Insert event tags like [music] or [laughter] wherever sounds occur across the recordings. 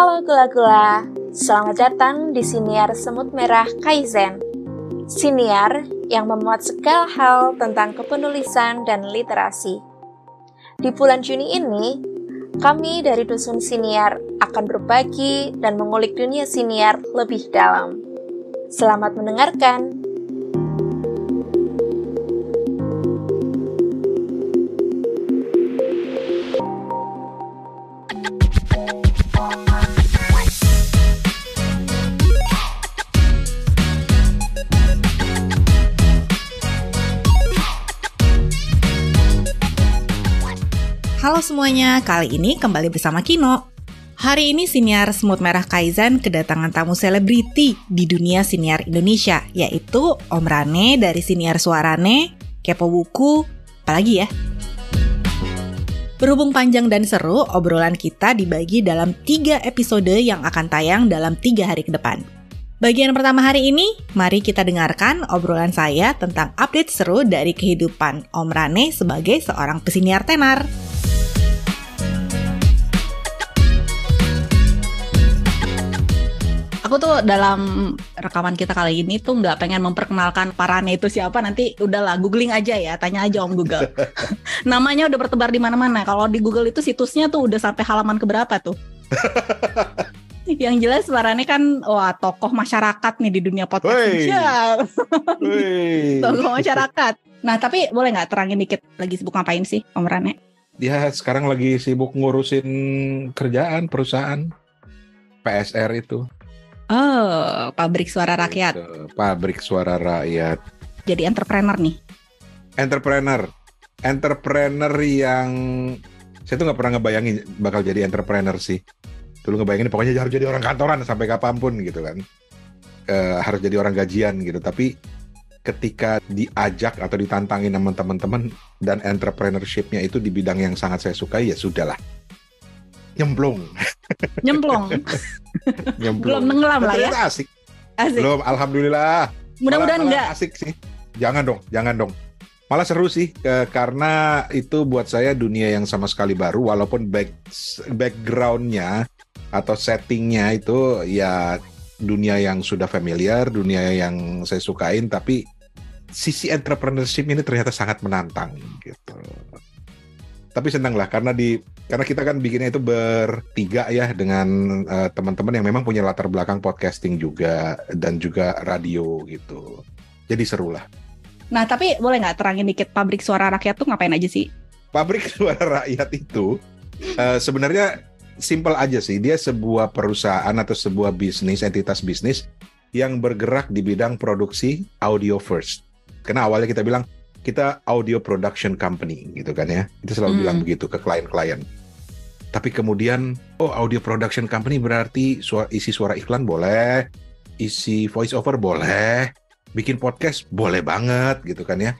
Halo gula-gula, selamat datang di Siniar Semut Merah Kaizen. Siniar yang memuat segala hal tentang kepenulisan dan literasi. Di bulan Juni ini, kami dari Dusun Siniar akan berbagi dan mengulik dunia siniar lebih dalam. Selamat mendengarkan. Semuanya, kali ini kembali bersama Kino. Hari ini Siniar Semut Merah Kaizen kedatangan tamu selebriti di dunia siniar Indonesia, yaitu Om Rane dari Siniar Suarane, Kepo Buku, apalagi ya. Berhubung panjang dan seru, obrolan kita dibagi dalam tiga episode yang akan tayang dalam tiga hari ke depan. Bagian pertama hari ini, mari kita dengarkan obrolan saya tentang update seru dari kehidupan Om Rane sebagai seorang pesiniar tenar. Aku tuh dalam rekaman kita kali ini tuh nggak pengen memperkenalkan Parane itu siapa. Nanti udahlah googling aja ya. Tanya aja om Google. [laughs] Namanya udah bertebar di mana-mana. Kalau di Google itu situsnya tuh udah sampai halaman keberapa tuh? [laughs] Yang jelas Parane kan wah tokoh masyarakat nih di dunia podcast ya. [laughs] tokoh masyarakat. Nah tapi boleh nggak terangin dikit lagi sibuk ngapain sih om Rane dia sekarang lagi sibuk ngurusin kerjaan perusahaan PSR itu Oh, pabrik suara rakyat. Pabrik suara rakyat. Jadi entrepreneur nih. Entrepreneur. Entrepreneur yang saya tuh nggak pernah ngebayangin bakal jadi entrepreneur sih. Dulu ngebayangin pokoknya harus jadi orang kantoran sampai kapan pun gitu kan. E, harus jadi orang gajian gitu. Tapi ketika diajak atau ditantangin sama teman-teman dan entrepreneurshipnya itu di bidang yang sangat saya sukai ya sudahlah nyemplung. Nyemplung. [laughs] nyemplung. Belum tenggelam lah ya. Asik. Asik. Belum, alhamdulillah. Mudah-mudahan enggak. Asik sih. Jangan dong, jangan dong. Malah seru sih ke, karena itu buat saya dunia yang sama sekali baru walaupun back backgroundnya atau settingnya itu ya dunia yang sudah familiar, dunia yang saya sukain tapi sisi entrepreneurship ini ternyata sangat menantang gitu tapi senang lah karena di karena kita kan bikinnya itu bertiga ya dengan uh, teman-teman yang memang punya latar belakang podcasting juga dan juga radio gitu. Jadi seru lah. Nah tapi boleh nggak terangin dikit pabrik suara rakyat tuh ngapain aja sih? Pabrik [laughs] suara rakyat itu uh, sebenarnya simple aja sih. Dia sebuah perusahaan atau sebuah bisnis entitas bisnis yang bergerak di bidang produksi audio first. Karena awalnya kita bilang kita audio production company gitu kan ya. Itu selalu hmm. bilang begitu ke klien-klien. Tapi kemudian oh audio production company berarti suara, isi suara iklan boleh, isi voice over boleh, bikin podcast boleh banget gitu kan ya.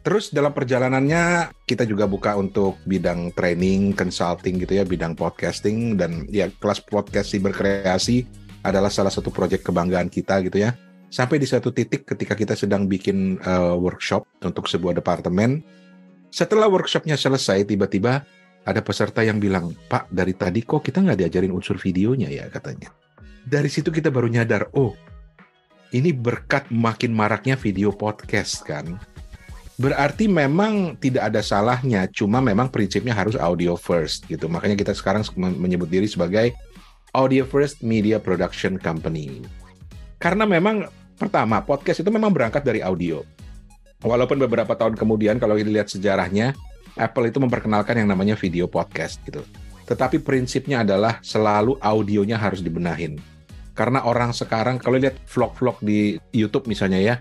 Terus dalam perjalanannya kita juga buka untuk bidang training, consulting gitu ya, bidang podcasting dan ya kelas podcast berkreasi adalah salah satu proyek kebanggaan kita gitu ya sampai di satu titik ketika kita sedang bikin uh, workshop untuk sebuah departemen. Setelah workshopnya selesai, tiba-tiba ada peserta yang bilang, Pak, dari tadi kok kita nggak diajarin unsur videonya ya katanya. Dari situ kita baru nyadar, oh, ini berkat makin maraknya video podcast kan. Berarti memang tidak ada salahnya, cuma memang prinsipnya harus audio first gitu. Makanya kita sekarang menyebut diri sebagai Audio First Media Production Company. Karena memang Pertama, podcast itu memang berangkat dari audio. Walaupun beberapa tahun kemudian kalau dilihat sejarahnya, Apple itu memperkenalkan yang namanya video podcast gitu. Tetapi prinsipnya adalah selalu audionya harus dibenahin. Karena orang sekarang kalau lihat vlog-vlog di YouTube misalnya ya,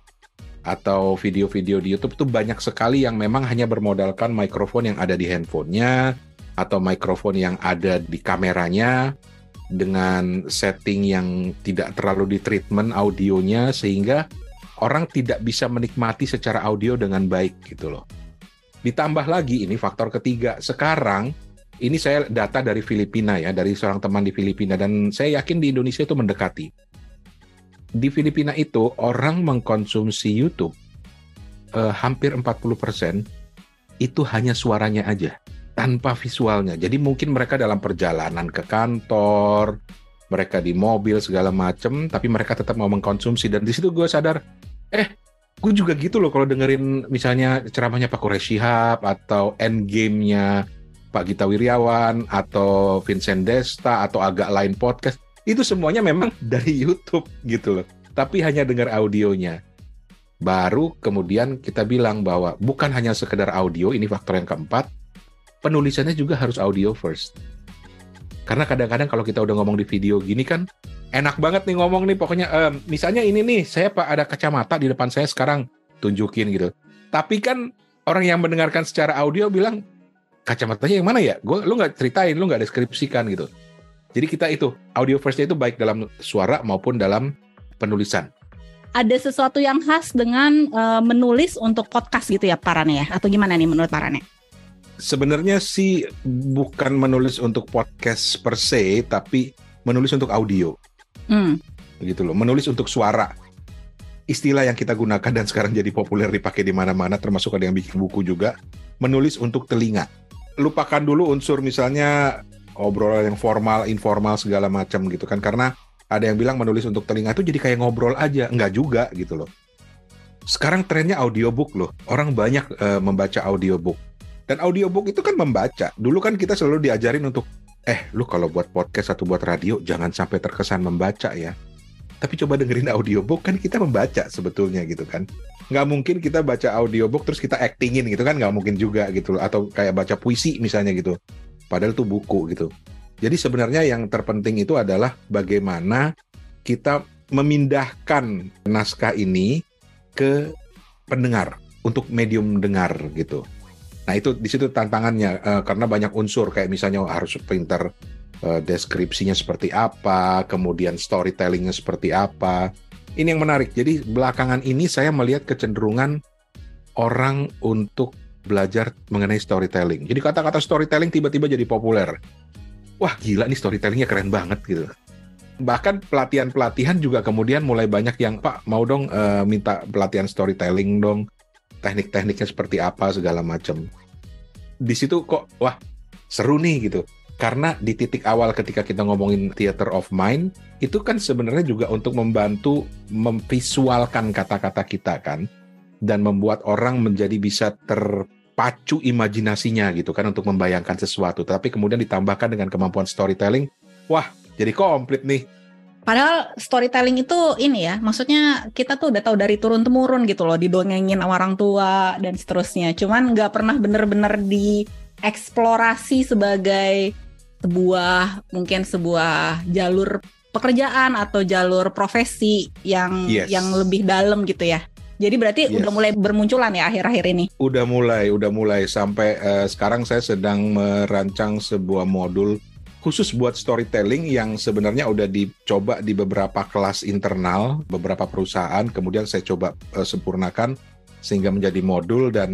atau video-video di YouTube itu banyak sekali yang memang hanya bermodalkan mikrofon yang ada di handphonenya atau mikrofon yang ada di kameranya dengan setting yang tidak terlalu di treatment audionya sehingga orang tidak bisa menikmati secara audio dengan baik gitu loh. Ditambah lagi ini faktor ketiga, sekarang ini saya data dari Filipina ya, dari seorang teman di Filipina dan saya yakin di Indonesia itu mendekati. Di Filipina itu orang mengkonsumsi YouTube eh, hampir 40% itu hanya suaranya aja tanpa visualnya. Jadi mungkin mereka dalam perjalanan ke kantor mereka di mobil segala macem, tapi mereka tetap mau mengkonsumsi dan di situ gue sadar, eh, gue juga gitu loh kalau dengerin misalnya ceramahnya Pak Quraish Shihab atau Endgame-nya Pak Gita Wirjawan atau Vincent Desta atau agak lain podcast, itu semuanya memang [laughs] dari YouTube gitu loh. Tapi hanya dengar audionya. Baru kemudian kita bilang bahwa bukan hanya sekedar audio, ini faktor yang keempat, penulisannya juga harus audio first. Karena kadang-kadang kalau kita udah ngomong di video gini kan enak banget nih ngomong nih pokoknya um, misalnya ini nih saya pak ada kacamata di depan saya sekarang tunjukin gitu. Tapi kan orang yang mendengarkan secara audio bilang kacamatanya yang mana ya? Gue lu nggak ceritain, lu nggak deskripsikan gitu. Jadi kita itu audio firstnya itu baik dalam suara maupun dalam penulisan. Ada sesuatu yang khas dengan uh, menulis untuk podcast gitu ya Parane ya? Atau gimana nih menurut Parane? Sebenarnya sih bukan menulis untuk podcast per se, tapi menulis untuk audio. Hmm. Begitu loh, menulis untuk suara. Istilah yang kita gunakan dan sekarang jadi populer dipakai di mana-mana, termasuk ada yang bikin buku juga, menulis untuk telinga. Lupakan dulu unsur misalnya obrolan yang formal, informal segala macam gitu kan, karena ada yang bilang menulis untuk telinga itu jadi kayak ngobrol aja, enggak juga gitu loh. Sekarang trennya audiobook loh, orang banyak uh, membaca audiobook dan audiobook itu kan membaca. Dulu kan kita selalu diajarin untuk, eh lu kalau buat podcast atau buat radio jangan sampai terkesan membaca ya. Tapi coba dengerin audiobook kan kita membaca sebetulnya gitu kan. Nggak mungkin kita baca audiobook terus kita actingin gitu kan nggak mungkin juga gitu. Atau kayak baca puisi misalnya gitu. Padahal itu buku gitu. Jadi sebenarnya yang terpenting itu adalah bagaimana kita memindahkan naskah ini ke pendengar untuk medium dengar gitu. Nah itu di situ tantangannya uh, karena banyak unsur kayak misalnya harus pinter uh, deskripsinya seperti apa, kemudian storytellingnya seperti apa. Ini yang menarik. Jadi belakangan ini saya melihat kecenderungan orang untuk belajar mengenai storytelling. Jadi kata-kata storytelling tiba-tiba jadi populer. Wah gila nih storytellingnya keren banget gitu. Bahkan pelatihan-pelatihan juga kemudian mulai banyak yang Pak mau dong uh, minta pelatihan storytelling dong teknik-tekniknya seperti apa segala macam. Di situ kok wah seru nih gitu. Karena di titik awal ketika kita ngomongin theater of mind itu kan sebenarnya juga untuk membantu memvisualkan kata-kata kita kan dan membuat orang menjadi bisa terpacu imajinasinya gitu kan untuk membayangkan sesuatu. Tapi kemudian ditambahkan dengan kemampuan storytelling, wah jadi komplit nih Padahal storytelling itu ini ya, maksudnya kita tuh udah tahu dari turun temurun gitu loh, didongengin sama orang tua dan seterusnya. Cuman nggak pernah bener-bener dieksplorasi sebagai sebuah mungkin sebuah jalur pekerjaan atau jalur profesi yang yes. yang lebih dalam gitu ya. Jadi berarti yes. udah mulai bermunculan ya akhir-akhir ini. Udah mulai, udah mulai sampai uh, sekarang saya sedang merancang sebuah modul khusus buat storytelling yang sebenarnya udah dicoba di beberapa kelas internal, beberapa perusahaan, kemudian saya coba uh, sempurnakan sehingga menjadi modul dan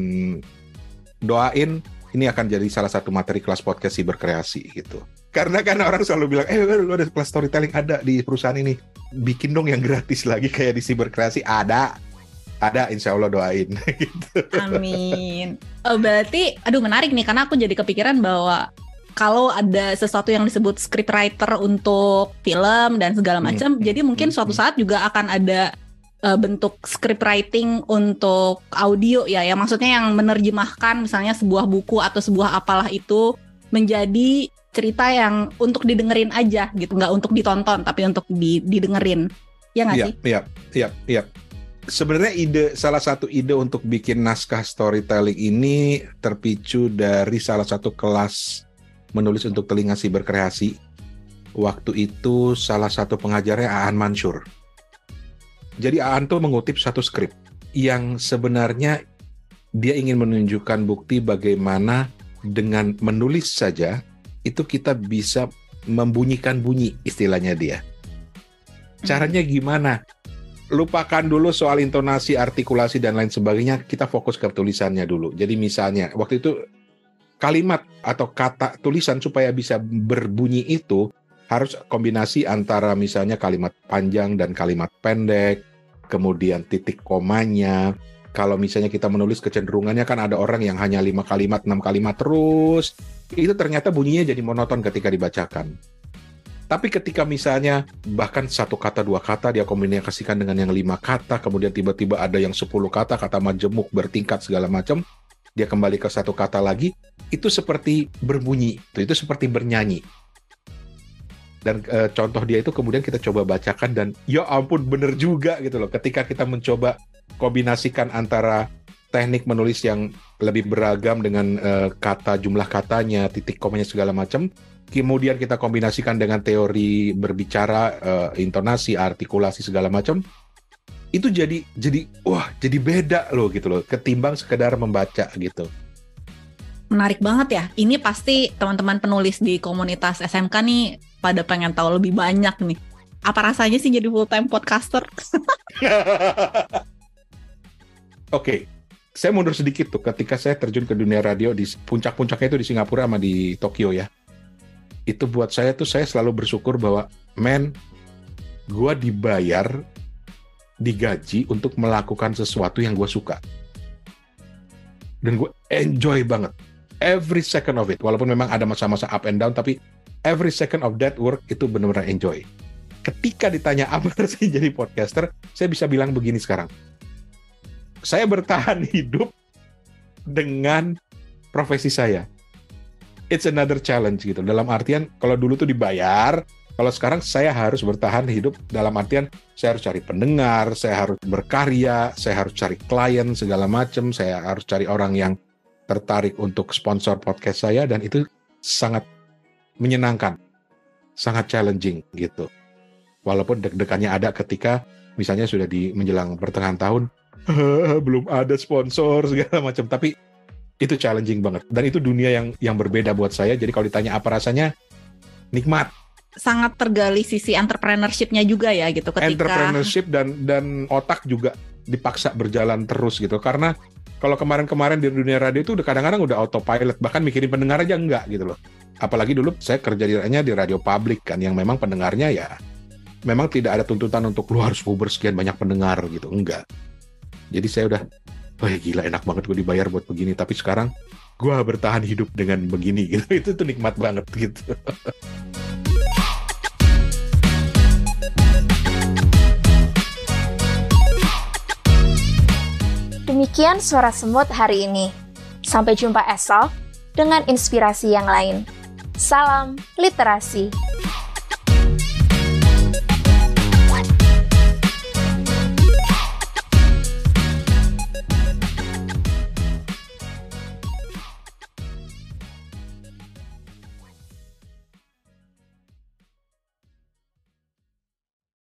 doain ini akan jadi salah satu materi kelas podcast berkreasi gitu. Karena kan orang selalu bilang, eh lu ada kelas storytelling ada di perusahaan ini, bikin dong yang gratis lagi kayak di berkreasi ada. Ada, insya Allah doain. [laughs] gitu. Amin. Oh, berarti, aduh menarik nih, karena aku jadi kepikiran bahwa kalau ada sesuatu yang disebut scriptwriter untuk film dan segala hmm. macam, hmm. jadi mungkin hmm. suatu saat juga akan ada uh, bentuk scriptwriting untuk audio ya, ya maksudnya yang menerjemahkan misalnya sebuah buku atau sebuah apalah itu menjadi cerita yang untuk didengerin aja gitu, nggak untuk ditonton tapi untuk di, didengerin. Ya nggak iya, sih? Iya, iya, iya. Sebenarnya ide salah satu ide untuk bikin naskah storytelling ini terpicu dari salah satu kelas menulis untuk telinga si berkreasi. Waktu itu salah satu pengajarnya Aan Mansur. Jadi Aan tuh mengutip satu skrip yang sebenarnya dia ingin menunjukkan bukti bagaimana dengan menulis saja itu kita bisa membunyikan bunyi istilahnya dia. Caranya gimana? Lupakan dulu soal intonasi, artikulasi dan lain sebagainya, kita fokus ke tulisannya dulu. Jadi misalnya waktu itu kalimat atau kata tulisan supaya bisa berbunyi itu harus kombinasi antara misalnya kalimat panjang dan kalimat pendek, kemudian titik komanya. Kalau misalnya kita menulis kecenderungannya kan ada orang yang hanya lima kalimat, enam kalimat terus, itu ternyata bunyinya jadi monoton ketika dibacakan. Tapi ketika misalnya bahkan satu kata dua kata dia kombinasikan dengan yang lima kata, kemudian tiba-tiba ada yang sepuluh kata, kata majemuk bertingkat segala macam, dia kembali ke satu kata lagi, itu seperti berbunyi, itu, seperti bernyanyi. Dan e, contoh dia itu kemudian kita coba bacakan dan ya ampun bener juga gitu loh. Ketika kita mencoba kombinasikan antara teknik menulis yang lebih beragam dengan e, kata jumlah katanya, titik komanya segala macam, kemudian kita kombinasikan dengan teori berbicara, uh, intonasi, artikulasi segala macam, itu jadi jadi wah jadi beda loh gitu loh, ketimbang sekedar membaca gitu. Menarik banget ya. Ini pasti teman-teman penulis di komunitas SMK nih pada pengen tahu lebih banyak nih. Apa rasanya sih jadi full time podcaster? [laughs] Oke, okay. saya mundur sedikit tuh ketika saya terjun ke dunia radio di puncak-puncaknya itu di Singapura sama di Tokyo ya itu buat saya tuh saya selalu bersyukur bahwa men gue dibayar digaji untuk melakukan sesuatu yang gue suka. Dan gue enjoy banget. Every second of it. Walaupun memang ada masa-masa up and down tapi every second of that work itu benar-benar enjoy. Ketika ditanya apa [laughs] sih jadi podcaster saya bisa bilang begini sekarang. Saya bertahan [laughs] hidup dengan profesi saya. It's another challenge gitu. Dalam artian kalau dulu tuh dibayar, kalau sekarang saya harus bertahan hidup dalam artian saya harus cari pendengar, saya harus berkarya, saya harus cari klien segala macam, saya harus cari orang yang tertarik untuk sponsor podcast saya dan itu sangat menyenangkan, sangat challenging gitu. Walaupun deg-degannya ada ketika misalnya sudah di menjelang pertengahan tahun [laughs] belum ada sponsor [laughs] segala macam, tapi itu challenging banget. Dan itu dunia yang yang berbeda buat saya. Jadi kalau ditanya apa rasanya nikmat sangat tergali sisi entrepreneurship-nya juga ya gitu ketika entrepreneurship dan dan otak juga dipaksa berjalan terus gitu. Karena kalau kemarin-kemarin di dunia radio itu udah kadang-kadang udah autopilot bahkan mikirin pendengar aja enggak gitu loh. Apalagi dulu saya kerja di di radio publik kan yang memang pendengarnya ya memang tidak ada tuntutan untuk lu harus sekian banyak pendengar gitu. Enggak. Jadi saya udah wah ya gila enak banget gue dibayar buat begini. Tapi sekarang gue bertahan hidup dengan begini gitu. [laughs] Itu tuh nikmat banget gitu [laughs] Demikian suara semut hari ini. Sampai jumpa esok dengan inspirasi yang lain. Salam literasi.